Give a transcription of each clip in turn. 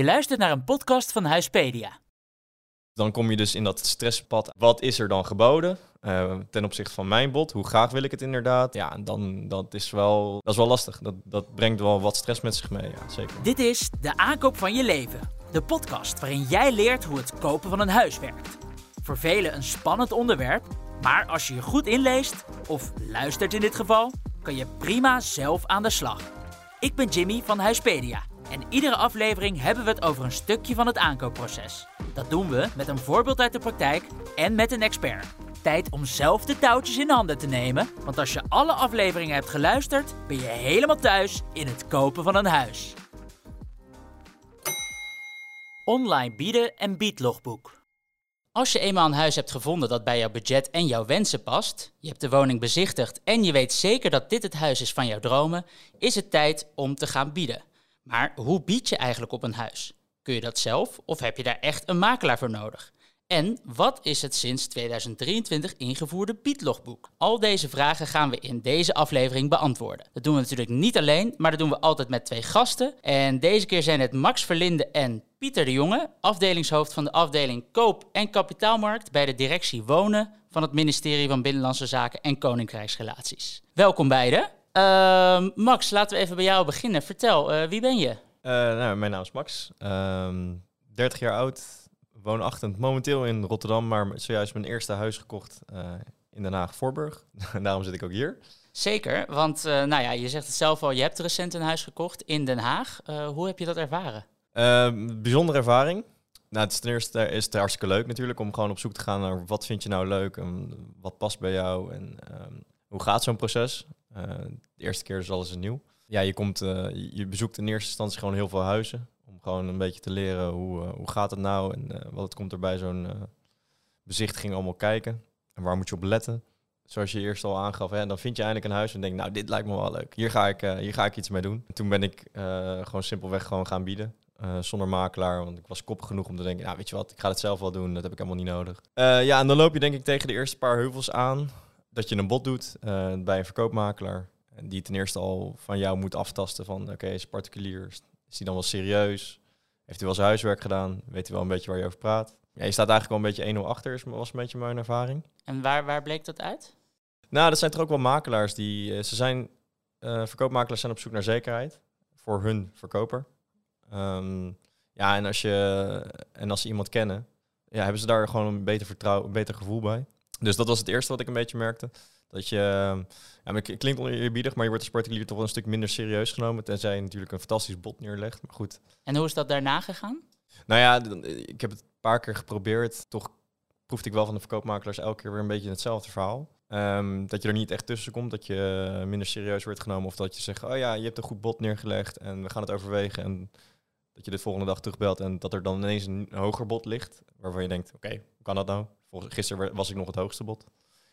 Je luistert naar een podcast van Huispedia. Dan kom je dus in dat stresspad. Wat is er dan geboden uh, ten opzichte van mijn bod? Hoe graag wil ik het inderdaad? Ja, dan dat is wel, dat is wel lastig. Dat, dat brengt wel wat stress met zich mee, ja, zeker. Dit is De Aankoop van je leven. De podcast waarin jij leert hoe het kopen van een huis werkt. Voor velen een spannend onderwerp, maar als je je goed inleest, of luistert in dit geval, kan je prima zelf aan de slag. Ik ben Jimmy van Huispedia en iedere aflevering hebben we het over een stukje van het aankoopproces. Dat doen we met een voorbeeld uit de praktijk en met een expert. Tijd om zelf de touwtjes in handen te nemen, want als je alle afleveringen hebt geluisterd, ben je helemaal thuis in het kopen van een huis. Online bieden en biedlogboek. Als je eenmaal een huis hebt gevonden dat bij jouw budget en jouw wensen past, je hebt de woning bezichtigd en je weet zeker dat dit het huis is van jouw dromen, is het tijd om te gaan bieden. Maar hoe bied je eigenlijk op een huis? Kun je dat zelf of heb je daar echt een makelaar voor nodig? En wat is het sinds 2023 ingevoerde biedlogboek? Al deze vragen gaan we in deze aflevering beantwoorden. Dat doen we natuurlijk niet alleen, maar dat doen we altijd met twee gasten. En deze keer zijn het Max Verlinde en Pieter de Jonge, afdelingshoofd van de afdeling Koop- en Kapitaalmarkt bij de directie Wonen van het ministerie van Binnenlandse Zaken en Koninkrijksrelaties. Welkom beiden. Uh, Max, laten we even bij jou beginnen. Vertel, uh, wie ben je? Uh, nou, mijn naam is Max, 30 ehm, jaar oud, woonachtig momenteel in Rotterdam, maar zojuist mijn eerste huis gekocht uh, in Den Haag-Voorburg. Daarom zit ik ook hier. Zeker, want nou ja, je zegt het zelf al, je hebt recent een huis gekocht in Den Haag. Hoe heb je dat ervaren? bijzondere ervaring. Nou, het is ten eerste is het hartstikke leuk natuurlijk om gewoon op zoek te gaan naar wat vind je nou leuk en wat past bij jou en um, hoe gaat zo'n proces. De eerste keer is alles nieuw. Ja, je, komt, je bezoekt in eerste instantie gewoon heel veel huizen gewoon een beetje te leren hoe, uh, hoe gaat het nou en wat komt er bij zo'n bezichtiging allemaal kijken. En waar moet je op letten. Zoals je eerst al aangaf, hè, dan vind je eindelijk een huis en denk nou, dit lijkt me wel leuk. Hier ga ik, hier ga ik iets mee doen. En toen ben ik gewoon simpelweg gewoon gaan bieden. zonder makelaar, want ik was koppig genoeg om te denken, nou weet je wat, ik ga het zelf wel doen, dat heb ik helemaal niet nodig. ja, en dan loop je denk ik tegen de eerste paar heuvels aan, dat je een bod doet bij een verkoopmakelaar. Die ten eerste al van jou moet aftasten van, oké, okay, is particulier, is hij dan wel serieus? Heeft hij wel zijn huiswerk gedaan? Weet hij wel een beetje waar je over praat? Ja, je staat eigenlijk wel een beetje 1-0 achter, was een beetje mijn ervaring. En waar, waar bleek dat uit? Nou, dat zijn toch ook wel makelaars die... Uh, ze zijn, uh, verkoopmakelaars zijn op zoek naar zekerheid voor hun verkoper. Um, ja, en als, je, en als ze iemand kennen, ja, hebben ze daar gewoon een beter, vertrouwen, een beter gevoel bij. Dus dat was het eerste wat ik een beetje merkte. Dat je, ja, het klinkt oneerbiedig, maar je wordt als particulier toch wel een stuk minder serieus genomen. Tenzij je natuurlijk een fantastisch bod neerlegt. Maar goed. En hoe is dat daarna gegaan? Nou ja, ik heb het een paar keer geprobeerd. Toch proefde ik wel van de verkoopmakelaars elke keer weer een beetje hetzelfde verhaal. Um, dat je er niet echt tussen komt, dat je minder serieus wordt genomen. Of dat je zegt, oh ja, je hebt een goed bod neergelegd en we gaan het overwegen. En dat je de volgende dag terugbelt en dat er dan ineens een hoger bod ligt. Waarvan je denkt, oké, hoe kan dat nou? Gisteren was ik nog het hoogste bod.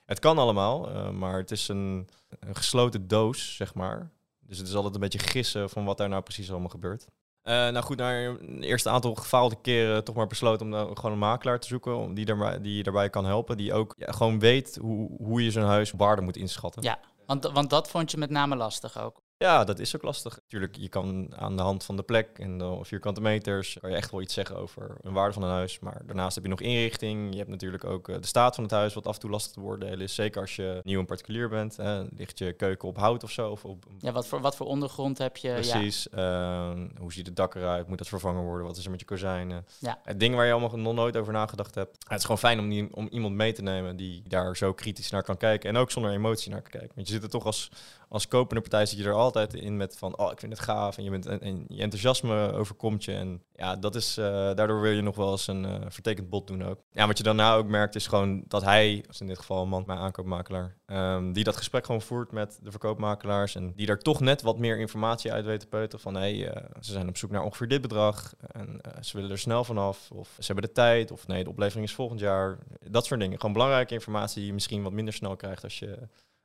Het kan allemaal, uh, maar het is een, een, gesloten doos, zeg maar. Dus het is altijd een beetje gissen van wat daar nou precies allemaal gebeurt. Uh, nou goed, na een eerste aantal gefaalde keren toch maar besloten om nou gewoon een makelaar te zoeken. Om die, daarbij, die daarbij kan helpen. Die ook gewoon weet hoe, hoe je zo'n huis waarde moet inschatten. Ja, want, want dat vond je met name lastig ook. Ja, dat is ook lastig. Natuurlijk, je kan aan de hand van de plek en de vierkante meters kan je echt wel iets zeggen over een waarde van een huis. Maar daarnaast heb je nog inrichting. Je hebt natuurlijk ook eh, de staat van het huis, wat af en toe lastig te worden is. Zeker als je nieuw en particulier bent. Hè. Ligt je keuken op hout of zo? Of op... Ja, wat voor, wat voor ondergrond heb je? Precies. Ja. Uh, hoe ziet het dak eruit? Moet dat vervangen worden? Wat is er met je kozijnen? Ja. Het ding waar je allemaal nog nooit over nagedacht hebt. het is gewoon fijn om, die, om iemand mee te nemen die daar zo kritisch naar kan kijken. En ook zonder emotie naar kan kijken. Want je zit er toch als als kopende partij zit je er altijd in met van, oh, ik vind het gaaf. En je, bent, en, je enthousiasme overkomt je. En ja, dat is, uh, daardoor wil je nog wel eens een uh, vertekend bod doen ook. Ja, wat je daarna ook merkt is gewoon dat hij, als in dit geval een man, mijn aankoopmakelaar, um, die dat gesprek gewoon voert met de verkoopmakelaars. En die daar toch net wat meer informatie uit weten te peuteren. Van, hé, hey, uh, ze zijn op zoek naar ongeveer dit bedrag. En ze willen er snel vanaf. Of ze hebben de tijd. Of nee, de oplevering is volgend jaar. Dat soort dingen. Gewoon belangrijke informatie die je misschien wat minder snel krijgt als je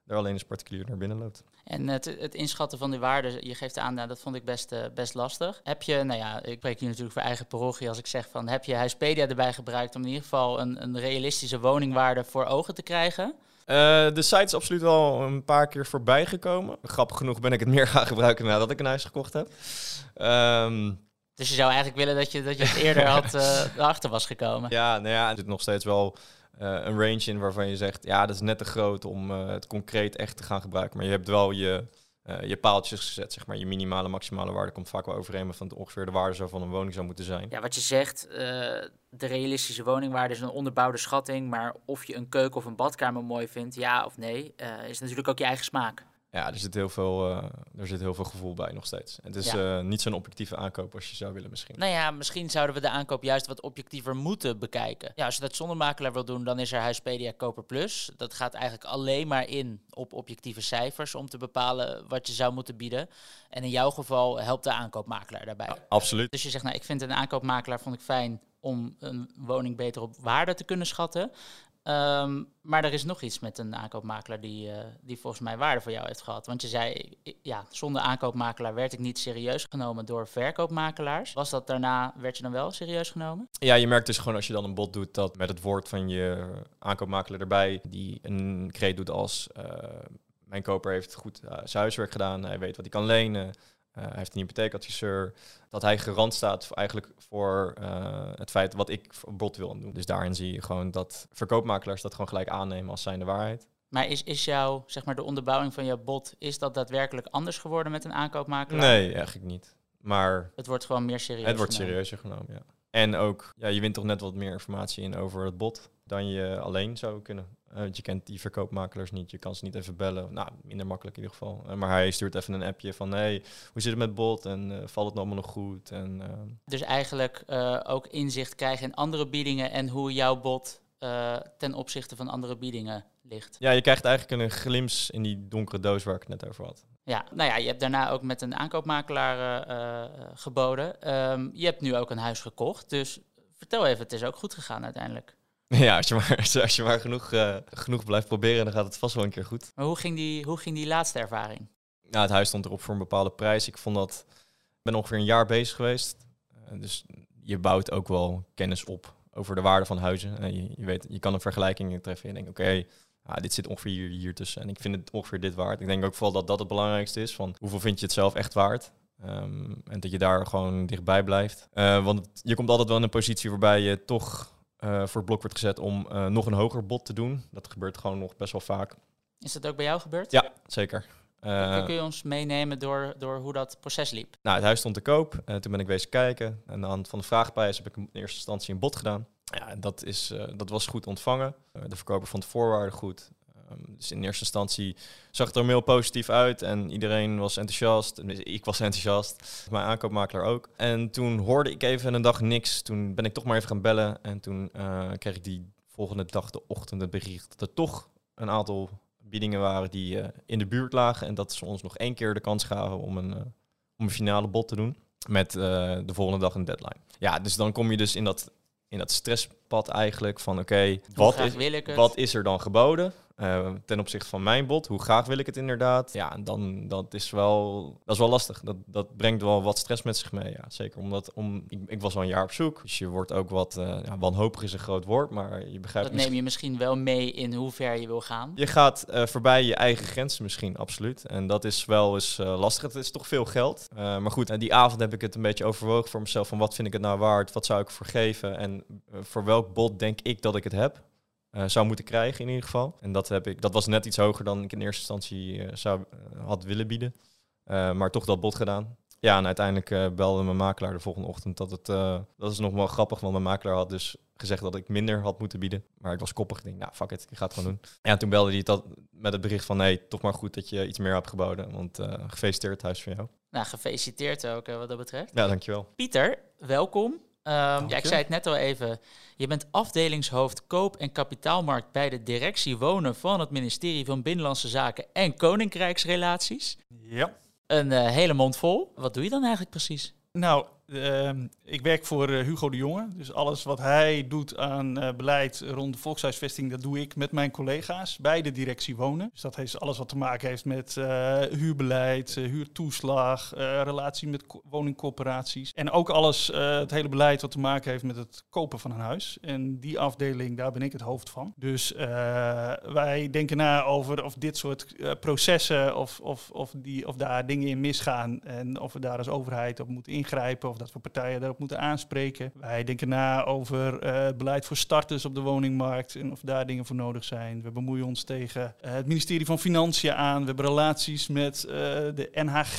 er alleen als particulier naar binnen loopt. En het, het inschatten van die waarde, je geeft aan, nou, dat vond ik best, uh, best lastig. Heb je, nou ja, ik spreek hier natuurlijk voor eigen parochie als ik zeg van, heb je Huispedia erbij gebruikt om in ieder geval een, een realistische woningwaarde voor ogen te krijgen? Uh, de site is absoluut wel een paar keer voorbij gekomen. Grappig genoeg ben ik het meer gaan gebruiken nadat ik een huis gekocht heb. Um, Dus je zou eigenlijk willen dat je, dat je het eerder had uh, erachter was gekomen. Ja, nou ja, er zit nog steeds wel een range in waarvan je zegt, ja, dat is net te groot om uh, het concreet echt te gaan gebruiken. Maar je hebt wel je, je paaltjes gezet, zeg maar. Je minimale, maximale waarde komt vaak wel overeen met van ongeveer de waarde zo van een woning zou moeten zijn. Ja, wat je zegt, de realistische woningwaarde is een onderbouwde schatting. Maar of je een keuken of een badkamer mooi vindt, ja of nee, is natuurlijk ook je eigen smaak. Ja, er zit heel veel, uh, er zit heel veel gevoel bij nog steeds. Het is ja. uh, niet zo'n objectieve aankoop als je zou willen misschien. Nou ja, misschien zouden we de aankoop juist wat objectiever moeten bekijken. Ja, als je dat zonder makelaar wil doen, dan is er Huispedia Koper Plus. Dat gaat eigenlijk alleen maar in op objectieve cijfers om te bepalen wat je zou moeten bieden. En in jouw geval helpt de aankoopmakelaar daarbij. Ja, absoluut. Dus je zegt, nou, ik vind een aankoopmakelaar vond ik fijn om een woning beter op waarde te kunnen schatten. Um, maar er is nog iets met een aankoopmakelaar die, uh, die volgens mij waarde voor jou heeft gehad. Want je zei, ja, zonder aankoopmakelaar werd ik niet serieus genomen door verkoopmakelaars. Was dat daarna, werd je dan wel serieus genomen? Ja, je merkt dus gewoon als je dan een bod doet dat met het woord van je aankoopmakelaar erbij, die een kreet doet als, uh, mijn koper heeft goed uh, zijn huiswerk gedaan, hij weet wat hij kan lenen, hij heeft een hypotheekadviseur. Dat hij garant staat voor, eigenlijk voor uh, het feit wat ik bod wil doen. Dus daarin zie je gewoon dat verkoopmakelaars dat gewoon gelijk aannemen als zijnde waarheid. Maar is, is jouw, zeg maar, de onderbouwing van jouw bod, is dat daadwerkelijk anders geworden met een aankoopmakelaar? Nee, eigenlijk niet. Maar het wordt gewoon meer serieus Het wordt serieuzer genomen, ja. En ook, ja, je wint toch net wat meer informatie in over het bod dan je alleen zou kunnen. Uh, want je kent die verkoopmakelaars niet, je kan ze niet even bellen. Nou, minder makkelijk in ieder geval. Uh, maar hij stuurt even een appje van, hey, hoe zit het met bot en uh, valt het allemaal nog goed? En, dus eigenlijk ook inzicht krijgen in andere biedingen en hoe jouw bot ten opzichte van andere biedingen ligt. Ja, je krijgt eigenlijk een glimps in die donkere doos waar ik het net over had. Ja, nou ja, je hebt daarna ook met een aankoopmakelaar geboden. Um, je hebt nu ook een huis gekocht, dus vertel even, het is ook goed gegaan uiteindelijk. Ja, als je maar, als je maar genoeg, uh, genoeg blijft proberen, dan gaat het vast wel een keer goed. Maar hoe ging die, hoe ging die laatste ervaring? Nou, het huis stond erop voor een bepaalde prijs. Ik vond dat, ik ben ongeveer een jaar bezig geweest. Uh, dus je bouwt ook wel kennis op over de waarde van huizen. Je, je, weet, je kan een vergelijking treffen. Je denkt, oké, okay, ah, dit zit ongeveer hier, hier tussen. En ik vind het ongeveer dit waard. Ik denk ook vooral dat dat het belangrijkste is. Van hoeveel vind je het zelf echt waard? Um, en dat je daar gewoon dichtbij blijft. want je komt altijd wel in een positie waarbij je toch uh, voor het blok wordt gezet om uh, nog een hoger bod te doen. Dat gebeurt gewoon nog best wel vaak. Is dat ook bij jou gebeurd? Ja, zeker. Uh, kun je ons meenemen door, door hoe dat proces liep? Nou, het huis stond te koop. Uh, toen ben ik wezen kijken. En aan de hand van de vraagprijs heb ik in eerste instantie een bod gedaan. Ja, dat, is, uh, dat was goed ontvangen. de verkoper vond de voorwaarden goed. Um, dus in eerste instantie zag het er heel positief uit en iedereen was enthousiast. Ik was enthousiast, mijn aankoopmakelaar ook. En toen hoorde ik even een dag niks. Toen ben ik toch maar even gaan bellen. En toen uh, kreeg ik die volgende dag, de ochtend, het bericht dat er toch een aantal biedingen waren die in de buurt lagen. En dat ze ons nog één keer de kans gaven om een, om een finale bod te doen. Met de volgende dag een deadline. Ja, dus dan kom je dus in dat, in dat stresspad eigenlijk van oké, okay, wat, is, wat is er dan geboden? Uh, ten opzichte van mijn bod, hoe graag wil ik het inderdaad? Ja, dan dat is wel, dat is wel lastig. Dat, dat brengt wel wat stress met zich mee. Ja, zeker omdat om, ik, ik was al een jaar op zoek. Dus je wordt ook wat, uh, ja, wanhopig is een groot woord, maar je begrijpt. Dat neem je misschien wel mee in hoe ver je wil gaan. Je gaat uh, voorbij je eigen grenzen misschien, absoluut. En dat is wel eens lastig. Het is toch veel geld. maar goed, die avond heb ik het een beetje overwogen voor mezelf. Van wat vind ik het nou waard? Wat zou ik ervoor geven? En voor welk bod denk ik dat ik het heb? Uh, zou moeten krijgen in ieder geval. En dat, heb ik, dat was net iets hoger dan ik in eerste instantie uh, zou, uh, had willen bieden. maar toch dat bod gedaan. Ja, en uiteindelijk belde mijn makelaar de volgende ochtend dat het... dat is nog wel grappig, want mijn makelaar had dus gezegd dat ik minder had moeten bieden. Maar ik was koppig. Ik denk, nou, fuck it, ik ga het gewoon doen. Ja, en toen belde hij dat met het bericht van... nee, toch maar goed dat je iets meer hebt geboden. Want gefeliciteerd, huis van jou. Nou, gefeliciteerd ook wat dat betreft. Ja, dankjewel. Pieter, welkom. Um, ja, ik zei het net al even. Je bent afdelingshoofd koop- en kapitaalmarkt bij de directie wonen van het ministerie van Binnenlandse Zaken en Koninkrijksrelaties. Ja. Een uh, hele mond vol. Wat doe je dan eigenlijk precies? Nou, ik werk voor uh, Hugo de Jonge. Dus alles wat hij doet aan uh, beleid rond de volkshuisvesting, dat doe ik met mijn collega's bij de directie wonen. Dus dat heeft alles wat te maken heeft met huurbeleid, huurtoeslag, relatie met woningcorporaties. En ook alles, het hele beleid wat te maken heeft met het kopen van een huis. En die afdeling, daar ben ik het hoofd van. Dus wij denken na over of dit soort processen of, of, of, die, of daar dingen in misgaan. En of we daar als overheid op moeten ingrijpen. Of dat we partijen daarop moeten aanspreken. Wij denken na over het beleid voor starters op de woningmarkt en of daar dingen voor nodig zijn. We bemoeien ons tegen eh, het ministerie van Financiën aan. We hebben relaties met eh, de NHG,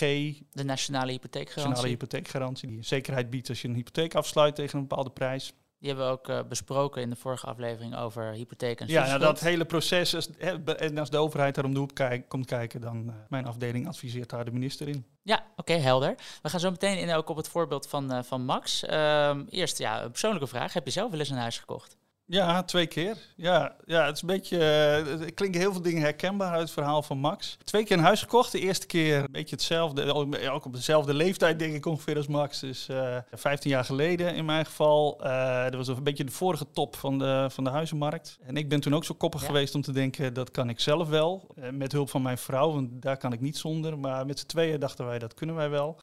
De nationale hypotheekgarantie. Nationale Hypotheekgarantie, die zekerheid biedt als je een hypotheek afsluit tegen een bepaalde prijs. Die hebben we ook eh, besproken in de vorige aflevering over hypotheek en Ja, nou, dat hele proces, is- en als de overheid daar om de kijk- komt kijken, dan uh, mijn afdeling adviseert daar de minister in. Ja, oké, helder. We gaan zo meteen in ook op het voorbeeld van, eh, van Max. Ehm, eerst ja, een persoonlijke vraag. Heb je zelf wel eens een huis gekocht? Ja, twee keer. Ja, ja het is een beetje. eh, er klinken heel veel dingen herkenbaar uit het verhaal van Max. Twee keer een huis gekocht. De eerste keer een beetje hetzelfde. Ook op dezelfde leeftijd, denk ik ongeveer als Max. Dus eh 15 jaar geleden in mijn geval. Eh dat was een beetje de vorige top van de, van de huizenmarkt. En ik ben toen ook zo koppig Ja. geweest om te denken: dat kan ik zelf wel. Met hulp van mijn vrouw, want daar kan ik niet zonder. Maar met z'n tweeën dachten wij dat kunnen wij wel.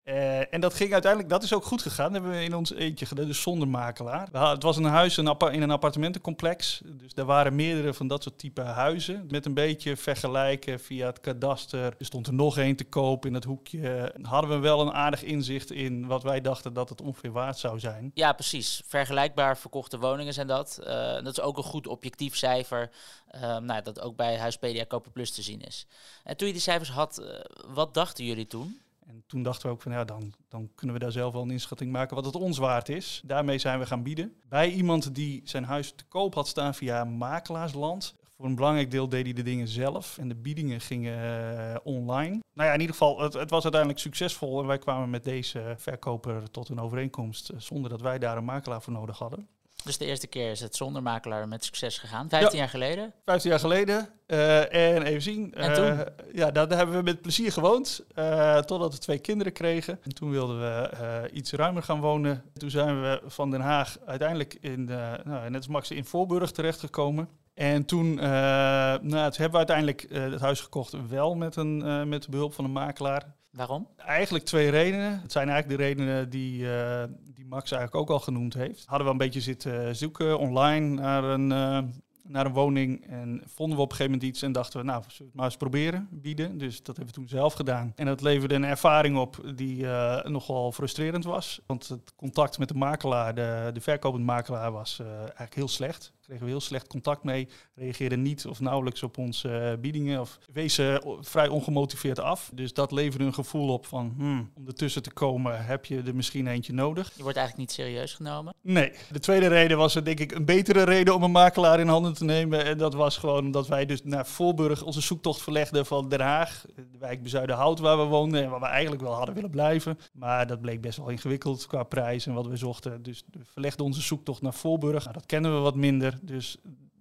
En dat ging uiteindelijk, dat is ook goed gegaan. Dat hebben we in ons eentje gedaan, dus zonder makelaar. Het was een huis een in een appartementencomplex. Dus er waren meerdere van dat soort type huizen. Met een beetje vergelijken via het kadaster. Er stond er nog één te koop in dat hoekje. Hadden we wel een aardig inzicht in wat wij dachten dat het ongeveer waard zou zijn. Ja, precies. Vergelijkbaar verkochte woningen zijn dat. Eh, dat is ook een goed objectief cijfer. ehm, nou, dat ook bij Huispedia Koper Plus te zien is. En toen je die cijfers had, eh, wat dachten jullie toen? En toen dachten we ook van ja, dan, dan kunnen we daar zelf wel een inschatting maken wat het ons waard is. Daarmee zijn we gaan bieden. Bij iemand die zijn huis te koop had staan via makelaarsland. Voor een belangrijk deel deed hij de dingen zelf en de biedingen gingen eh, online. Nou ja, in ieder geval, het, het was uiteindelijk succesvol en wij kwamen met deze verkoper tot een overeenkomst eh, zonder dat wij daar een makelaar voor nodig hadden. Dus de eerste keer is het zonder makelaar met succes gegaan. 15 jaar geleden. 15 jaar geleden. eh, en even zien. En eh, toen? ja, daar, hebben we met plezier gewoond. eh, totdat we twee kinderen kregen. En toen wilden we eh, iets ruimer gaan wonen. Toen zijn we van Den Haag uiteindelijk in, de, nou, net als Max in Voorburg terechtgekomen. En toen, eh, nou, toen hebben we uiteindelijk eh, het huis gekocht, wel met, een, eh, met de behulp van een makelaar. Waarom? Eigenlijk twee redenen. Het zijn eigenlijk de redenen die, eh, die Max eigenlijk ook al genoemd heeft. Hadden we een beetje zitten zoeken online naar een, eh, naar een woning en vonden we op een gegeven moment iets en dachten we, nou, zullen het maar eens proberen, bieden. Dus dat hebben we toen zelf gedaan. En dat leverde een ervaring op die eh, nogal frustrerend was. Want het contact met de makelaar, de, de verkopende makelaar, was eh, eigenlijk heel slecht. Kregen we heel slecht contact mee. Reageerde niet of nauwelijks op onze eh, biedingen. Of wees eh, vrij ongemotiveerd af. Dus dat leverde een gevoel op van, hmm, om ertussen te komen heb je er misschien eentje nodig. Je wordt eigenlijk niet serieus genomen. Nee. De tweede reden was er denk ik een betere reden om een makelaar in handen te nemen. En dat was gewoon omdat wij dus naar Voorburg onze zoektocht verlegden van Den Haag. De wijk Bezuidenhout waar we woonden en waar we eigenlijk wel hadden willen blijven. Maar dat bleek best wel ingewikkeld qua prijs en wat we zochten. Dus we verlegden onze zoektocht naar Voorburg. Nou, dat kennen we wat minder. Dus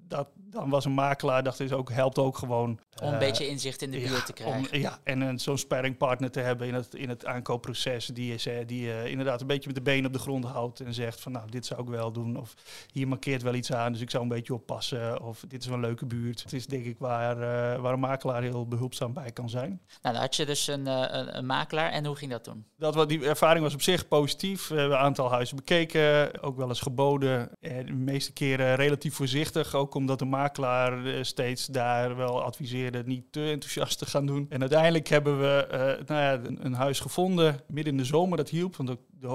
dat, dan was een makelaar, dacht ik, ook, helpt ook gewoon. Om een eh, beetje inzicht in de buurt te krijgen. om- ja, en een zo'n sparringpartner te hebben in het, in het aankoopproces. Die, is, eh, die eh, inderdaad een beetje met de benen op de grond houdt. En zegt van nou, dit zou ik wel doen. Of hier markeert wel iets aan, dus ik zou een beetje oppassen. Of dit is wel een leuke buurt. Het is denk ik waar, eh, waar een makelaar heel behulpzaam bij kan zijn. Nou, dan had je dus een, eh, een, een makelaar. En hoe ging dat toen? Dat, wa- die ervaring was op zich positief. We hebben een aantal huizen bekeken, ook wel eens geboden. En de meeste keren relatief voorzichtig, ook omdat de makelaar eh, steeds daar wel adviseerde niet te enthousiast te gaan doen. En uiteindelijk hebben we eh, nou ja, een, huis gevonden midden in de zomer. Dat hielp, want de, de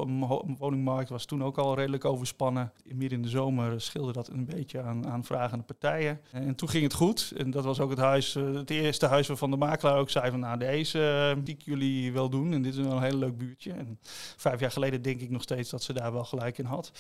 woningmarkt was toen ook al redelijk overspannen. Midden in de zomer scheelde dat een beetje aan, aan vragende partijen. En toen ging het goed. En dat was ook het huis, eh, het eerste huis waarvan de makelaar ook zei van nou deze die ik jullie wel doen. En dit is wel een heel leuk buurtje. En vijf jaar geleden denk ik nog steeds dat ze daar wel gelijk in had.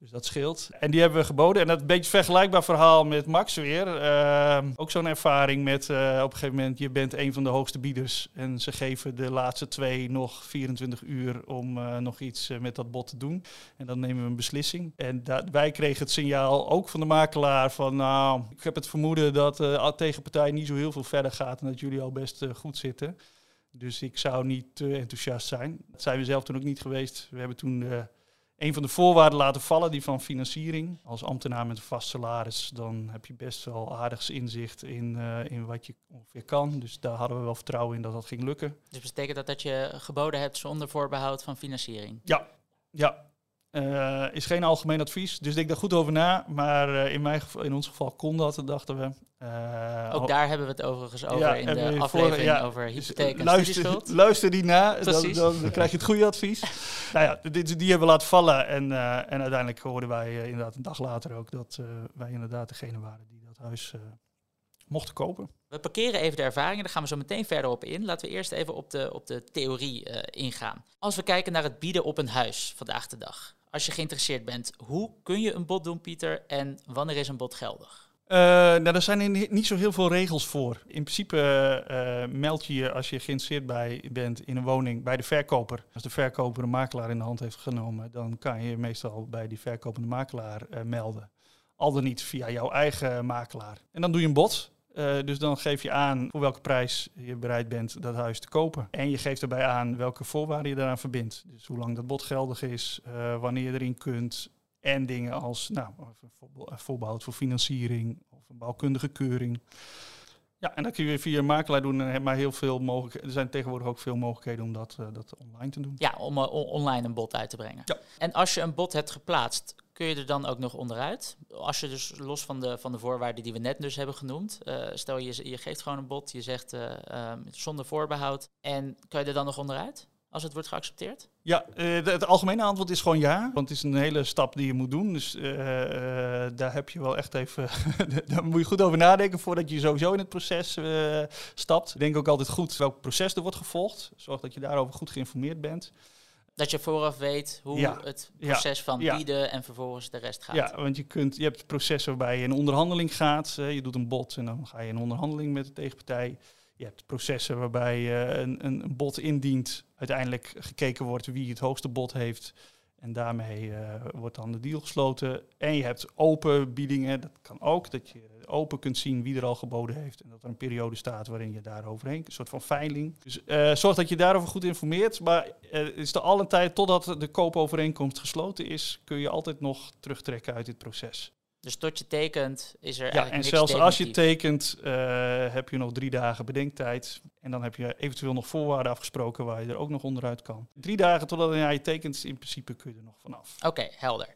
Dus dat scheelt. En die hebben we geboden. En dat is een beetje vergelijkbaar verhaal met Max weer. Ehm, ook zo'n ervaring met eh, op een gegeven moment, je bent een van de hoogste bieders. En ze geven de laatste twee nog 24 uur om eh, nog iets eh, met dat bod te doen. En dan nemen we een beslissing. En wij kregen het signaal ook van de makelaar van, nou, ik heb het vermoeden dat de tegenpartij niet zo heel veel verder gaat en dat jullie al best goed zitten. Dus ik zou niet te enthousiast zijn. Dat zijn we zelf toen ook niet geweest. We hebben toen een van de voorwaarden laten vallen, die van financiering. Als ambtenaar met een vast salaris, dan heb je best wel aardigs inzicht in, eh, in wat je ongeveer kan. Dus daar hadden we wel vertrouwen in dat dat ging lukken. Dus betekent dat dat je geboden hebt zonder voorbehoud van financiering? Ja, ja. Uh, is geen algemeen advies, dus denk daar goed over na. Maar uh, in, mijn geval, in ons geval kon dat, dachten we. Uh, Ook daar hebben we het overigens over ja, in de aflevering ja, over hypotheek en luister, luister die na, dan, dan, dan, krijg je het goede advies. nou ja, die, die hebben we laten vallen. En, en uiteindelijk hoorden wij inderdaad een dag later ook dat wij inderdaad degene waren die dat huis mochten kopen. We parkeren even de ervaringen, daar gaan we zo meteen verder op in. Laten we eerst even op de, op de theorie ingaan. Als we kijken naar het bieden op een huis vandaag de dag als je geïnteresseerd bent. Hoe kun je een bod doen, Pieter? En wanneer is een bod geldig? Uh, nou, er zijn niet zo heel veel regels voor. In principe uh, meld je je als je geïnteresseerd bij bent in een woning bij de verkoper. Als de verkoper een makelaar in de hand heeft genomen, dan kan je meestal bij die verkopende makelaar melden. Al dan niet via jouw eigen makelaar. En dan doe je een bod. Uh, dus dan geef je aan voor welke prijs je bereid bent dat huis te kopen. En je geeft erbij aan welke voorwaarden je daaraan verbindt. Dus hoe lang dat bod geldig is, uh, wanneer je erin kunt. En dingen als nou, voorbehoud voor financiering of een bouwkundige keuring. Ja, en dat kun je via een makelaar doen. En maar heel veel mogelijk, er zijn tegenwoordig ook veel mogelijkheden om dat, uh, dat online te doen. Ja, om online een bod uit te brengen. Ja. En als je een bod hebt geplaatst, kun je er dan ook nog onderuit? Als je dus los van de, van de voorwaarden die we net dus hebben genoemd, uh, stel je, je geeft gewoon een bod, je zegt uh, um, zonder voorbehoud, en kan je er dan nog onderuit? Als het wordt geaccepteerd? Ja, uh, het algemene antwoord is gewoon ja. Want het is een hele stap die je moet doen. Dus daar heb je wel echt even. daar moet je goed over nadenken voordat je sowieso in het proces stapt. Denk ook altijd goed welk proces er wordt gevolgd. Zorg dat je daarover goed geïnformeerd bent. Dat je vooraf weet hoe het proces van bieden en vervolgens de rest gaat. Ja, want je, kunt, je hebt het proces waarbij je in onderhandeling gaat. je doet een bod en dan ga je in onderhandeling met de tegenpartij. Je hebt processen waarbij je een, een, bod indient. Uiteindelijk gekeken wordt wie het hoogste bod heeft. En daarmee uh, wordt dan de deal gesloten. En je hebt open biedingen. Dat kan ook. Dat je open kunt zien wie er al geboden heeft. En dat er een periode staat waarin je daar overheen, een soort van veiling. Dus uh, zorg dat je daarover goed informeert. Maar uh, het is er al een tijd, totdat de koopovereenkomst gesloten is, kun je altijd nog terugtrekken uit dit proces. Dus tot je tekent is er ja, en zelfs als je tekent uh, heb je nog drie dagen bedenktijd. En dan heb je eventueel nog voorwaarden afgesproken waar je er ook nog onderuit kan. Drie dagen totdat je tekent, in principe kun je er nog vanaf. Oké, helder.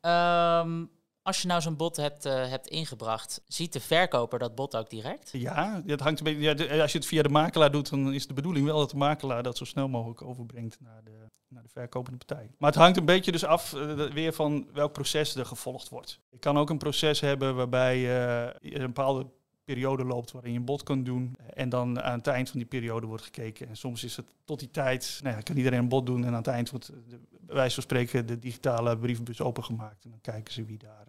Um, als je nou zo'n bod hebt, uh, hebt ingebracht, ziet de verkoper dat bod ook direct? Ja, dat hangt een beetje, ja, als je het via de makelaar doet, dan is de bedoeling wel dat de makelaar dat zo snel mogelijk overbrengt naar de, naar de verkopende partij. Maar het hangt een beetje dus af uh, weer van welk proces er gevolgd wordt. Je kan ook een proces hebben waarbij uh, een bepaalde periode loopt waarin je een bod kan doen. En dan aan het eind van die periode wordt gekeken. En soms is het tot die tijd, nou ja, kan iedereen een bod doen. En aan het eind wordt, de, bij wijze van spreken, de digitale brievenbus opengemaakt. En dan kijken ze wie, daar,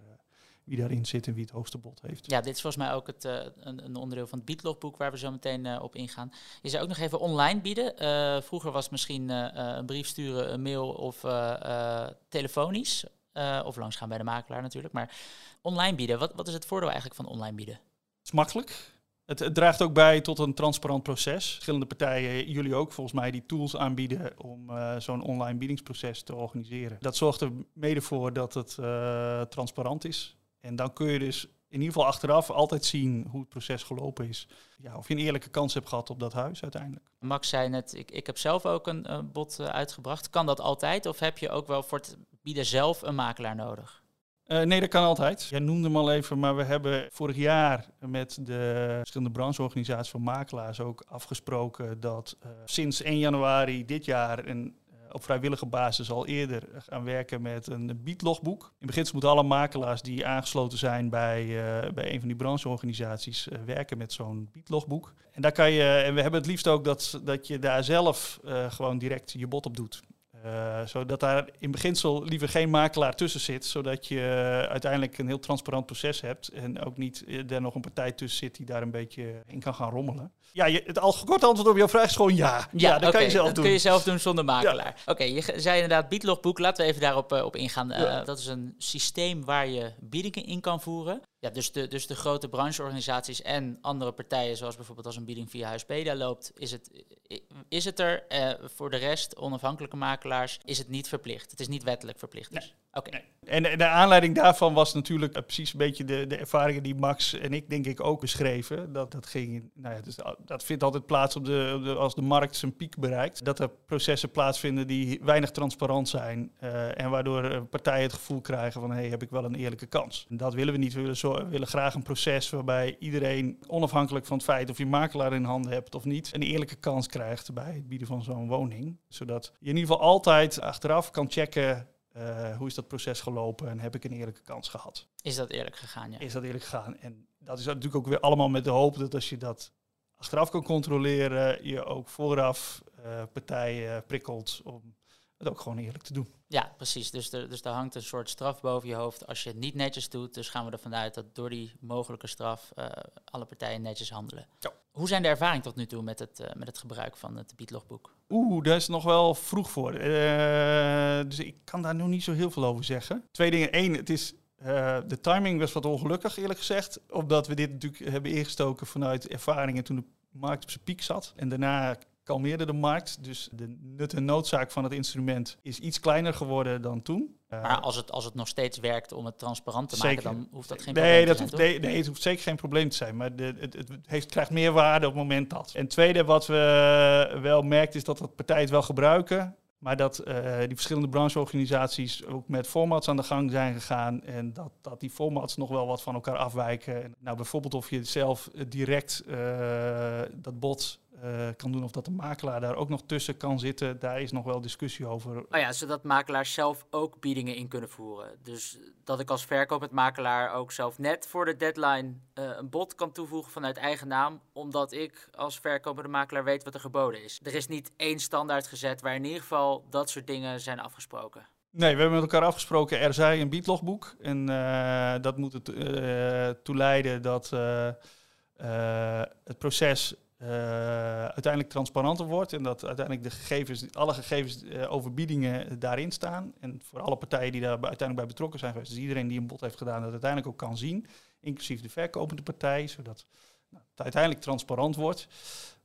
wie daarin zit en wie het hoogste bod heeft. Ja, dit is volgens mij ook het, uh, een, een, onderdeel van het biedlogboek waar we zo meteen uh, op ingaan. Je zou ook nog even online bieden. vroeger was het misschien een brief sturen, een mail of telefonisch. of langsgaan bij de makelaar natuurlijk. Maar online bieden, wat, wat is het voordeel eigenlijk van online bieden? Het is makkelijk. Het, het, draagt ook bij tot een transparant proces. Verschillende partijen, jullie ook volgens mij, die tools aanbieden om uh, zo'n online biedingsproces te organiseren. Dat zorgt er mede voor dat het uh, transparant is. En dan kun je dus in ieder geval achteraf altijd zien hoe het proces gelopen is. Ja, of je een eerlijke kans hebt gehad op dat huis uiteindelijk. Max zei net, ik, ik heb zelf ook een, bod uh, uitgebracht. Kan dat altijd? Of heb je ook wel voor het bieden zelf een makelaar nodig? Uh, nee, dat kan altijd. Jij noemde hem al even, maar we hebben vorig jaar met de verschillende brancheorganisaties van makelaars ook afgesproken dat uh, sinds 1 januari dit jaar een op vrijwillige basis al eerder gaan werken met een biedlogboek. In beginsel moeten alle makelaars die aangesloten zijn bij, bij een van die brancheorganisaties werken met zo'n biedlogboek. En daar kan je, en we hebben het liefst ook dat, dat je daar zelf gewoon direct je bod op doet. Uh, zodat daar in beginsel liever geen makelaar tussen zit, zodat je uh, uiteindelijk een heel transparant proces hebt en ook niet uh, er nog een partij tussen zit die daar een beetje in kan gaan rommelen. Ja, je, het al kort antwoord op jouw vraag is gewoon ja. Ja, ja dat okay, kan je zelf dat doen. kun je zelf doen zonder makelaar. Ja. Oké, je zei inderdaad biedlogboek. Laten we even daarop op ingaan. Ja. dat is een systeem waar je biedingen in kan voeren. Ja, dus de, dus de grote brancheorganisaties en andere partijen, zoals bijvoorbeeld als een bieding via Huispedia loopt, is het, is het er. Uh, voor de rest, onafhankelijke makelaars, is het niet verplicht. Het is niet wettelijk verplicht. Dus. En de, aanleiding daarvan was natuurlijk eh, precies een beetje de, de ervaringen die Max en ik denk ik ook beschreven. Dat, dat, ging, nou ja, dus dat vindt altijd plaats op de, als de markt zijn piek bereikt. Dat er processen plaatsvinden die weinig transparant zijn. eh, en waardoor eh, partijen het gevoel krijgen van hé, hey, heb ik wel een eerlijke kans. En dat willen we niet. Willen, we willen graag een proces waarbij iedereen, onafhankelijk van het feit of je makelaar in handen hebt of niet, een eerlijke kans krijgt bij het bieden van zo'n woning. Zodat je in ieder geval altijd achteraf kan checken eh, hoe is dat proces gelopen en heb ik een eerlijke kans gehad? Is dat eerlijk gegaan? Ja. Is dat eerlijk gegaan? En dat is natuurlijk ook weer allemaal met de hoop dat als je dat achteraf kan controleren, je ook vooraf eh, partijen prikkelt om het ook gewoon eerlijk te doen. Ja, precies. Dus er, dus er hangt een soort straf boven je hoofd als je het niet netjes doet. Dus gaan we ervan uit dat door die mogelijke straf eh, alle partijen netjes handelen. Ja. Hoe zijn de ervaringen tot nu toe met het, eh, met het gebruik van het biedlogboek? Oeh, daar is nog wel vroeg voor. Eh, dus ik kan daar nog niet zo heel veel over zeggen. Twee dingen. Eén, het is, de timing was wat ongelukkig eerlijk gezegd. Omdat we dit natuurlijk hebben ingestoken vanuit ervaringen toen de markt op zijn piek zat. En daarna kalmeerde de markt. Dus de nut en noodzaak van het instrument is iets kleiner geworden dan toen. Eh, Maar als het, als het nog steeds werkt om het transparant te Zeker. maken, dan hoeft dat geen nee, probleem dat te hoeft, zijn, toch? nee, nee, het hoeft zeker geen probleem te zijn. Maar de, het, het heeft, krijgt meer waarde op het moment dat. En tweede, wat we wel merken, is dat dat partijen het wel gebruiken. Maar dat eh, die verschillende brancheorganisaties ook met formats aan de gang zijn gegaan. En dat, dat die formats nog wel wat van elkaar afwijken. En Nou, bijvoorbeeld of je zelf eh, direct dat bod eh, kan doen. Of dat de makelaar daar ook nog tussen kan zitten. Daar is nog wel discussie over. Oh ja, zodat makelaars zelf ook biedingen in kunnen voeren. Dus dat ik als verkopend makelaar ook zelf net voor de deadline eh, een bod kan toevoegen vanuit eigen naam, omdat ik als verkopende makelaar weet wat er geboden is. Er is niet één standaard gezet waar in ieder geval dat soort dingen zijn afgesproken. Nee, we hebben met elkaar afgesproken, er zij een biedlogboek. En eh, dat moet het leiden dat het proces uiteindelijk transparanter wordt. En dat uiteindelijk de gegevens, alle gegevens eh, over biedingen daarin staan. En voor alle partijen die daar uiteindelijk bij betrokken zijn geweest. Dus iedereen die een bod heeft gedaan, dat uiteindelijk ook kan zien. Inclusief de verkopende partij, zodat nou, het uiteindelijk transparant wordt.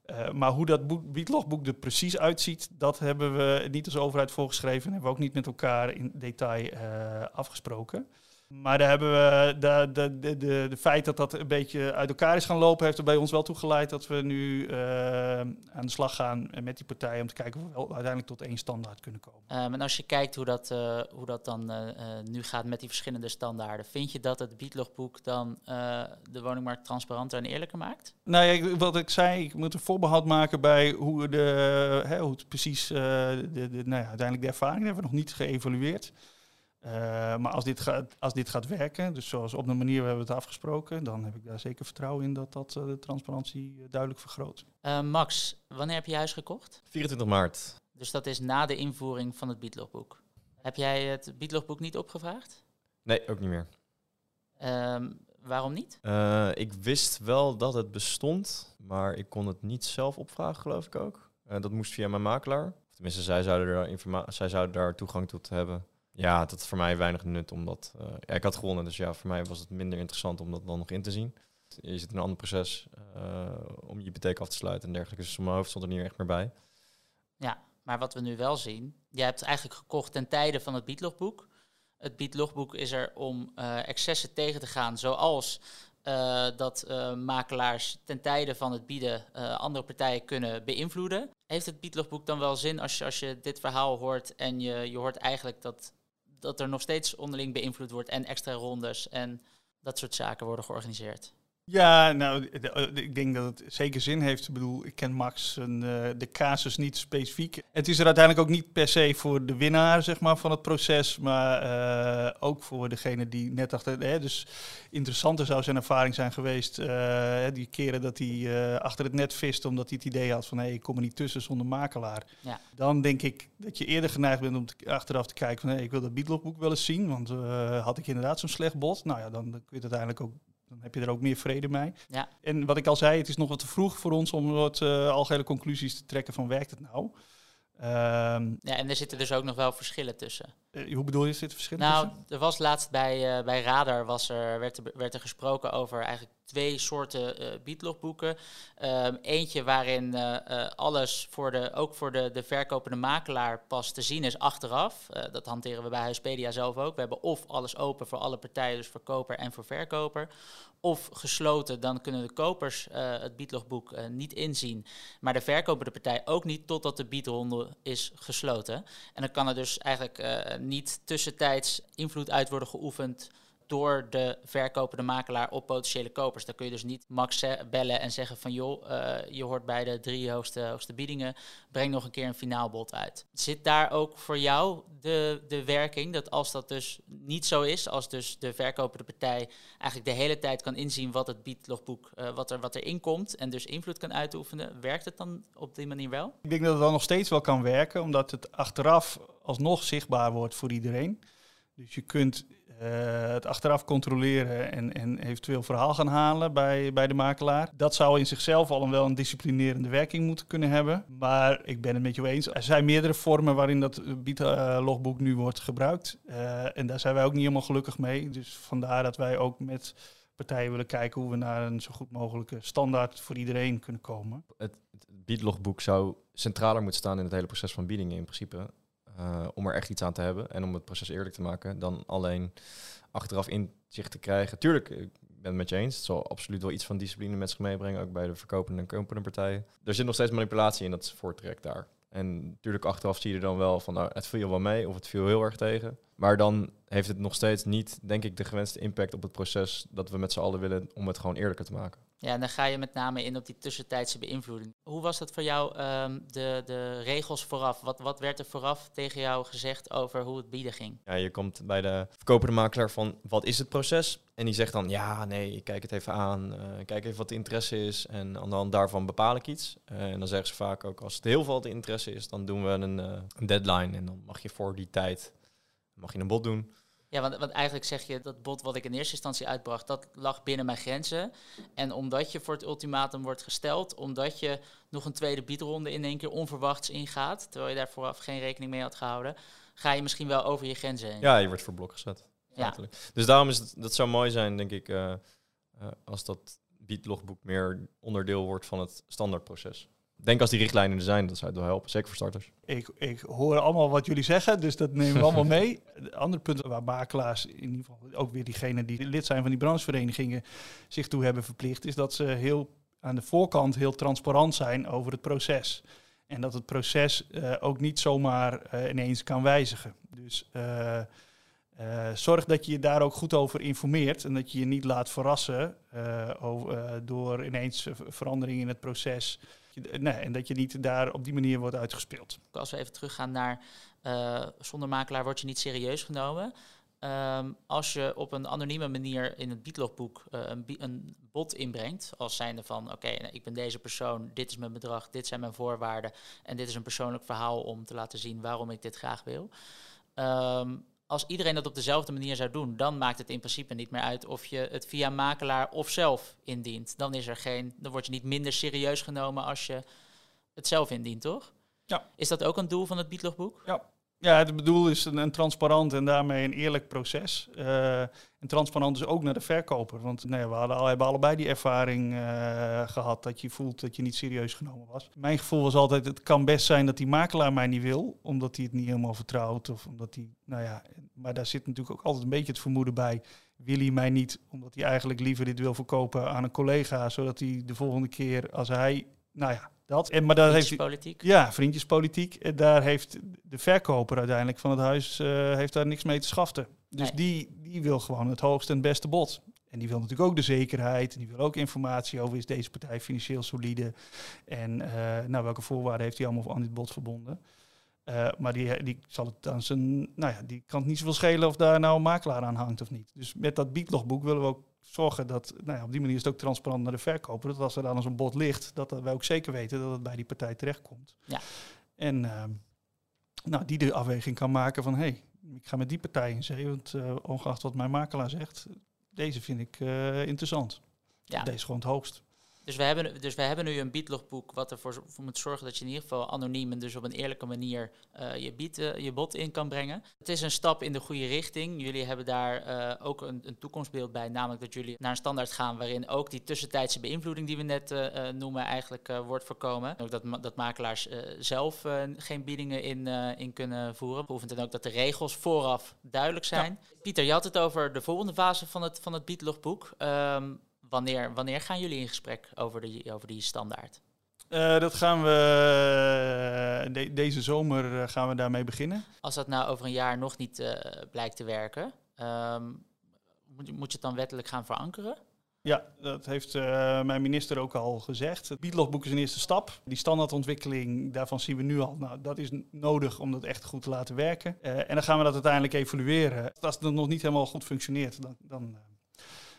Eh, maar hoe dat boek, biedlogboek er precies uitziet, dat hebben we niet als overheid voorgeschreven en hebben we ook niet met elkaar in detail eh, afgesproken. Maar daar hebben we de, de, de, de, de feit dat dat een beetje uit elkaar is gaan lopen, heeft er bij ons wel toe geleid dat we nu eh, aan de slag gaan met die partijen om te kijken of we wel uiteindelijk tot één standaard kunnen komen. Ehm, en als je kijkt hoe dat, eh, hoe dat dan eh, eh, nu gaat met die verschillende standaarden, vind je dat het biedlogboek dan eh, de woningmarkt transparanter en eerlijker maakt? Nou ja, wat ik zei, ik moet een voorbehoud maken bij hoe, de, hè, hoe het precies, eh, de, de, nou ja, uiteindelijk de ervaring hebben we nog niet geëvalueerd. Eh, maar als dit, gaat, als dit gaat werken, dus zoals op de manier we hebben het afgesproken, dan heb ik daar zeker vertrouwen in dat dat eh, de transparantie eh, duidelijk vergroot. Eh, Max, wanneer heb je huis gekocht? 24 maart. Dus dat is na de invoering van het biedlogboek. Heb jij het biedlogboek niet opgevraagd? Nee, ook niet meer. Ehm, waarom niet? Eh, ik wist wel dat het bestond, maar ik kon het niet zelf opvragen, geloof ik ook. Dat moest via mijn makelaar. Of tenminste, zij zouden, er informa- zij zouden daar toegang toe hebben. Ja, dat had voor mij weinig nut, omdat eh, ja, ik had gewonnen. Dus ja, voor mij was het minder interessant om dat dan nog in te zien. Je zit een ander proces eh, om je hypotheek af te sluiten en dergelijke. Dus mijn hoofd stond er niet echt meer bij. Ja, maar wat we nu wel zien, jij hebt eigenlijk gekocht ten tijde van het biedlogboek. Het biedlogboek is er om eh, excessen tegen te gaan, zoals dat makelaars ten tijde van het bieden andere partijen kunnen beïnvloeden. Heeft het biedlogboek dan wel zin als je, als je dit verhaal hoort en je, je hoort eigenlijk dat, dat er nog steeds onderling beïnvloed wordt en extra rondes en dat soort zaken worden georganiseerd? Ja, nou, de- ik denk dat het zeker zin heeft. Ik bedoel, ik ken Max en, eh, de casus niet specifiek. Het is er uiteindelijk ook niet per se voor de winnaar zeg maar, van het proces, maar eh, ook voor degene die net achter. Hè, dus interessanter zou zijn ervaring zijn geweest. eh, die keren dat hij eh, achter het net vist omdat hij het idee had van hé, ik kom er niet tussen zonder makelaar. Ja. Dan denk ik dat je eerder geneigd bent om te- achteraf te kijken van hé, ik wil dat biedlogboek wel eens zien, want eh, had ik inderdaad zo'n slecht bod? Nou ja, dan, dan kun je het uiteindelijk ook dan heb je er ook meer vrede mee. Ja. En wat ik al zei, het is nog wat te vroeg voor ons om wat eh, algehele conclusies te trekken van werkt het nou. Ehm, Ja, en er zitten dus ook nog wel verschillen tussen. eh, hoe bedoel je, zit er verschil Nou, tussen? er was laatst bij, eh, bij Radar was er, werd, er, werd er gesproken over eigenlijk twee soorten eh biedlogboeken. Ehm, eentje waarin eh, eh, alles voor de, ook voor de, de verkopende makelaar pas te zien is achteraf. Dat hanteren we bij Huispedia zelf ook. We hebben of alles open voor alle partijen, dus voor koper en voor verkoper. Of gesloten, dan kunnen de kopers het biedlogboek niet inzien. Maar de verkopende partij ook niet totdat de biedronde is gesloten. En dan kan er dus eigenlijk niet tussentijds invloed uit worden geoefend door de verkopende makelaar op potentiële kopers. Dan kun je dus niet Max bellen en zeggen van joh, eh, je hoort bij de drie hoogste, hoogste biedingen, breng nog een keer een finaal bod uit. Zit daar ook voor jou de, de werking dat als dat dus niet zo is, als dus de verkopende partij eigenlijk de hele tijd kan inzien wat het biedlogboek, eh, wat, er, wat erin komt en dus invloed kan uitoefenen, werkt het dan op die manier wel? Ik denk dat het dan nog steeds wel kan werken, omdat het achteraf alsnog zichtbaar wordt voor iedereen. Dus je kunt het achteraf controleren en, en eventueel verhaal gaan halen bij, bij de makelaar. Dat zou in zichzelf al een wel een disciplinerende werking moeten kunnen hebben. Maar ik ben het met je eens. Er zijn meerdere vormen waarin dat biedlogboek nu wordt gebruikt. Eh, en daar zijn wij ook niet helemaal gelukkig mee. Dus vandaar dat wij ook met partijen willen kijken hoe we naar een zo goed mogelijke standaard voor iedereen kunnen komen. Het, het biedlogboek zou centraler moeten staan in het hele proces van biedingen in principe. Eh, om er echt iets aan te hebben en om het proces eerlijk te maken. Dan alleen achteraf inzicht te krijgen. Tuurlijk, ik ben het met je eens. Het zal absoluut wel iets van discipline met zich meebrengen. Ook bij de verkopende en kopende partijen. Er zit nog steeds manipulatie in dat voortrekt daar. En natuurlijk achteraf zie je er dan wel van, nou, het viel wel mee of het viel heel erg tegen. Maar dan heeft het nog steeds niet, denk ik, de gewenste impact op het proces dat we met z'n allen willen om het gewoon eerlijker te maken. Ja, en dan ga je met name in op die tussentijdse beïnvloeding. Hoe was dat voor jou, ehm, de, de regels vooraf? Wat, wat werd er vooraf tegen jou gezegd over hoe het bieden ging? Ja, je komt bij de verkopende makelaar van wat is het proces? En die zegt dan ja, nee, ik kijk het even aan, eh, kijk even wat de interesse is en aan de hand daarvan bepaal ik iets. Eh, en dan zeggen ze vaak ook als het heel veel interesse is, dan doen we een, eh, een deadline en dan mag je voor die tijd mag je een bod doen. Ja, want, want eigenlijk zeg je dat bod wat ik in eerste instantie uitbracht, dat lag binnen mijn grenzen. En omdat je voor het ultimatum wordt gesteld, omdat je nog een tweede biedronde in één keer onverwachts ingaat, terwijl je daar vooraf geen rekening mee had gehouden, ga je misschien wel over je grenzen heen. Ja, je wordt voor blok gezet. Ja. Dus daarom is het, dat zou mooi zijn, denk ik, eh, eh, als dat biedlogboek meer onderdeel wordt van het standaardproces. Denk als die richtlijnen er zijn, dat zou het wel helpen, zeker voor starters. Ik, ik hoor allemaal wat jullie zeggen, dus dat nemen we allemaal mee. De andere punten waar makelaars, in ieder geval ook weer diegenen die lid zijn van die brancheverenigingen, zich toe hebben verplicht, is dat ze heel aan de voorkant heel transparant zijn over het proces. En dat het proces eh, ook niet zomaar eh, ineens kan wijzigen. Dus eh, zorg dat je je daar ook goed over informeert en dat je je niet laat verrassen over, door ineens veranderingen in het proces. Nee, en dat je niet daar op die manier wordt uitgespeeld. Als we even teruggaan naar eh, zonder makelaar word je niet serieus genomen. Ehm, als je op een anonieme manier in het biedlogboek eh, een, een bod inbrengt, als zijnde van oké, nou, ik ben deze persoon, dit is mijn bedrag, dit zijn mijn voorwaarden en dit is een persoonlijk verhaal om te laten zien waarom ik dit graag wil. Ehm, als iedereen dat op dezelfde manier zou doen, dan maakt het in principe niet meer uit of je het via makelaar of zelf indient. Dan is er geen, dan word je niet minder serieus genomen als je het zelf indient, toch? Ja. Is dat ook een doel van het biedlogboek? Ja, het bedoel is een, een transparant en daarmee een eerlijk proces. Eh, en transparant is ook naar de verkoper. Want nou ja, we hadden, al- hebben allebei die ervaring eh, gehad dat je voelt dat je niet serieus genomen was. Mijn gevoel was altijd, het kan best zijn dat die makelaar mij niet wil, omdat hij het niet helemaal vertrouwt. Of omdat hij, nou ja, maar daar zit natuurlijk ook altijd een beetje het vermoeden bij. Wil hij mij niet, omdat hij eigenlijk liever dit wil verkopen aan een collega, zodat hij de volgende keer als hij, nou ja, dat. En, maar daar heeft hij, Politiek. ja, vriendjespolitiek. En daar heeft de verkoper uiteindelijk van het huis eh, heeft daar niks mee te schaften. Dus Nee. die, die wil gewoon het hoogste en beste bod. En die wil natuurlijk ook de zekerheid. En die wil ook informatie over is deze partij financieel solide. En eh, nou, welke voorwaarden heeft hij allemaal aan dit bod verbonden. Eh, maar die, die zal het aan zijn. Nou ja, die kan het niet zoveel schelen of daar nou een makelaar aan hangt of niet. Dus met dat biedlogboek willen we ook zorgen dat. Nou ja, op die manier is het ook transparant naar de verkoper. Dat als er dan eens een bod ligt, dat wij ook zeker weten dat het bij die partij terechtkomt. Ja. En ehm, nou, die de afweging kan maken van hé, hey, ik ga met die partij in zee. Want eh, ongeacht wat mijn makelaar zegt, deze vind ik eh, interessant. Ja. Deze is gewoon het hoogst. Dus we hebben, dus we hebben nu een biedlogboek wat ervoor voor moet zorgen dat je in ieder geval anoniem en dus op een eerlijke manier uh, je, bied, uh, je bod in kan brengen. Het is een stap in de goede richting. Jullie hebben daar uh, ook een, een, toekomstbeeld bij, namelijk dat jullie naar een standaard gaan waarin ook die tussentijdse beïnvloeding die we net noemen eigenlijk wordt voorkomen. Ook dat, dat makelaars zelf geen biedingen in, in kunnen voeren. Behoevend dan ook dat de regels vooraf duidelijk zijn. Pieter, je had het over de volgende fase van het, van het biedlogboek. Um, Wanneer, wanneer gaan jullie in gesprek over, de, over die standaard? Uh, dat gaan we de, deze zomer uh, gaan we daarmee beginnen. Als dat nou over een jaar nog niet uh, blijkt te werken, um, moet, moet je het dan wettelijk gaan verankeren? Ja, dat heeft mijn minister ook al gezegd. Het biedlogboek is een eerste stap. Die standaardontwikkeling, daarvan zien we nu al, nou, dat is nodig om dat echt goed te laten werken. en dan gaan we dat uiteindelijk evalueren. Als het nog niet helemaal goed functioneert, dan, dan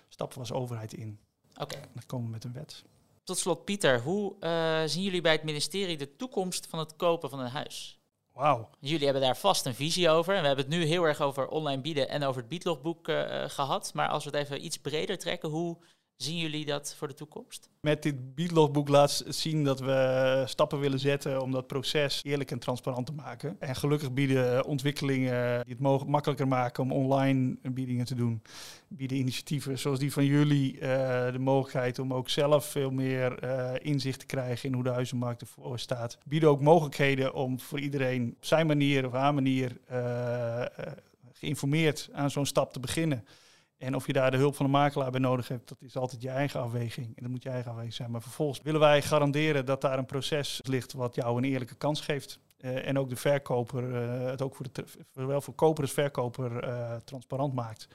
stappen we als overheid in. Oké. Dan komen we met een wet. Tot slot, Pieter, hoe uh, zien jullie bij het ministerie de toekomst van het kopen van een huis? Wauw. Jullie hebben daar vast een visie over. En we hebben het nu heel erg over online bieden en over het biedlogboek uh, gehad. Maar als we het even iets breder trekken, hoe Zien jullie dat voor de toekomst? Met dit biedlogboek laat zien dat we stappen willen zetten om dat proces eerlijk en transparant te maken. En gelukkig bieden ontwikkelingen die het makkelijker maken om online biedingen te doen. Bieden initiatieven zoals die van jullie uh, de mogelijkheid om ook zelf veel meer uh, inzicht te krijgen in hoe de huizenmarkt ervoor staat. Bieden ook mogelijkheden om voor iedereen op zijn manier of haar manier uh, geïnformeerd aan zo'n stap te beginnen. En of je daar de hulp van een makelaar bij nodig hebt, dat is altijd je eigen afweging. En dat moet je eigen afweging zijn. Maar vervolgens willen wij garanderen dat daar een proces ligt wat jou een eerlijke kans geeft. Uh, en ook de verkoper, uh, het ook voor de, zowel voor koper als verkoper uh, transparant maakt.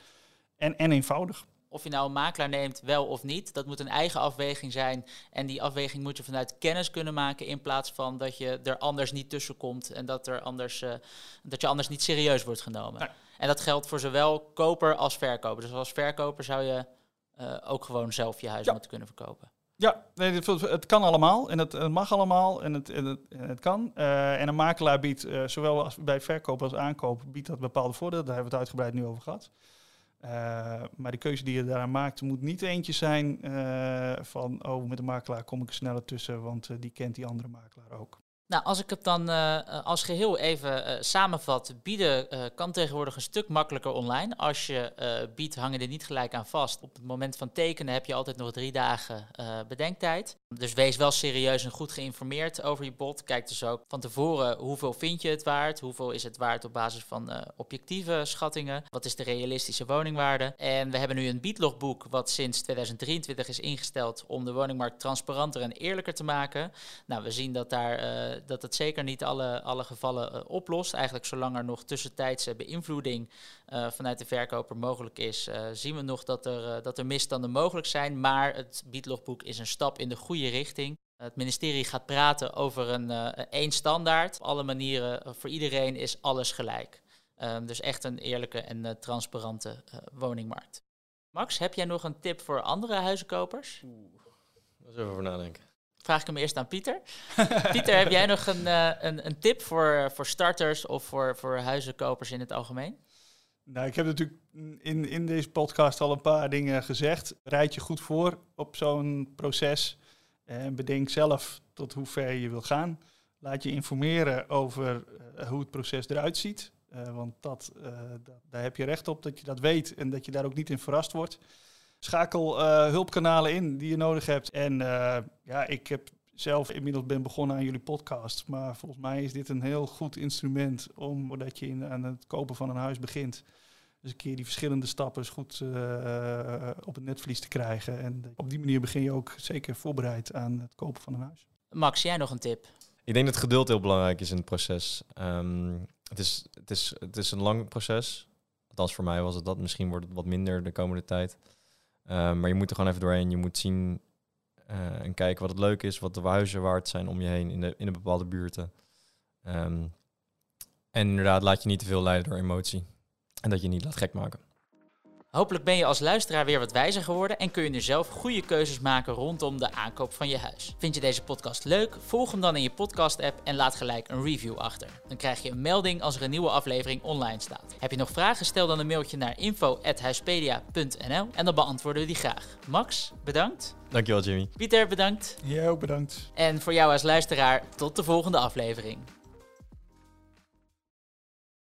En, en eenvoudig. Of je nou een makelaar neemt, wel of niet, dat moet een eigen afweging zijn. En die afweging moet je vanuit kennis kunnen maken in plaats van dat je er anders niet tussen komt en dat, er anders, dat je anders niet serieus wordt genomen. Nee. En dat geldt voor zowel koper als verkoper. Dus als verkoper zou je uh, ook gewoon zelf je huis ja. moeten kunnen verkopen. Ja, nee, het, kan allemaal en het, mag allemaal en het, en het, en het kan. Uh, en een makelaar biedt, uh, zowel als bij verkoop als aankoop, biedt dat bepaalde voordelen. Daar hebben we het uitgebreid nu over gehad. maar de keuze die je daaraan maakt moet niet eentje zijn van, oh, met een makelaar kom ik er sneller tussen, want die kent die andere makelaar ook. Nou, als ik het dan uh, als geheel even uh, samenvat, bieden kan tegenwoordig een stuk makkelijker online. Als je biedt, hang je er niet gelijk aan vast. Op het moment van tekenen heb je altijd nog drie dagen bedenktijd. Dus wees wel serieus en goed geïnformeerd over je bod. Kijk dus ook van tevoren hoeveel vind je het waard, hoeveel is het waard op basis van objectieve schattingen, wat is de realistische woningwaarde. En we hebben nu een biedlogboek wat sinds 2023 is ingesteld om de woningmarkt transparanter en eerlijker te maken. Nou, we zien dat daar dat het zeker niet alle, alle gevallen uh, oplost. Eigenlijk zolang er nog tussentijdse beïnvloeding uh, vanuit de verkoper mogelijk is, uh, zien we nog dat er, dat er misstanden mogelijk zijn. Maar het biedlogboek is een stap in de goede richting. Het ministerie gaat praten over een één standaard. Op alle manieren, voor iedereen is alles gelijk. Ehm, dus echt een eerlijke en transparante woningmarkt. Max, heb jij nog een tip voor andere huizenkopers? Oeh, eens even over nadenken vraag ik hem eerst aan Pieter. Pieter, heb jij nog een, uh, een, een, tip voor, voor starters of voor, voor huizenkopers in het algemeen? Nou, ik heb natuurlijk in, in deze podcast al een paar dingen gezegd. Rijd je goed voor op zo'n proces en bedenk zelf tot hoe ver je wil gaan. Laat je informeren over uh, hoe het proces eruit ziet. Uh, want dat, dat, daar heb je recht op dat je dat weet en dat je daar ook niet in verrast wordt. Schakel uh, hulpkanalen in die je nodig hebt. En uh, ja, ik heb zelf inmiddels ben begonnen aan jullie podcast. Maar volgens mij is dit een heel goed instrument om, dat je in, aan het kopen van een huis begint. Dus een keer die verschillende stappen goed uh, op het netvlies te krijgen. En op die manier begin je ook zeker voorbereid aan het kopen van een huis. Max, jij nog een tip? Ik denk dat geduld heel belangrijk is in het proces. Um, het, is, het, is, het is een lang proces. Althans, voor mij was het dat. Misschien wordt het wat minder de komende tijd. Uh, maar je moet er gewoon even doorheen. Je moet zien uh, en kijken wat het leuk is, wat de huizen waard zijn om je heen in de, in de bepaalde buurten. Um, en inderdaad, laat je niet te veel leiden door emotie. En dat je niet laat gek maken. Hopelijk ben je als luisteraar weer wat wijzer geworden en kun je nu zelf goede keuzes maken rondom de aankoop van je huis. Vind je deze podcast leuk? Volg hem dan in je podcast-app en laat gelijk een review achter. Dan krijg je een melding als er een nieuwe aflevering online staat. Heb je nog vragen? Stel dan een mailtje naar info@huispedia.nl en dan beantwoorden we die graag. Max, bedankt. Dankjewel Jimmy. Pieter, bedankt. Jij ook bedankt. En voor jou als luisteraar, tot de volgende aflevering.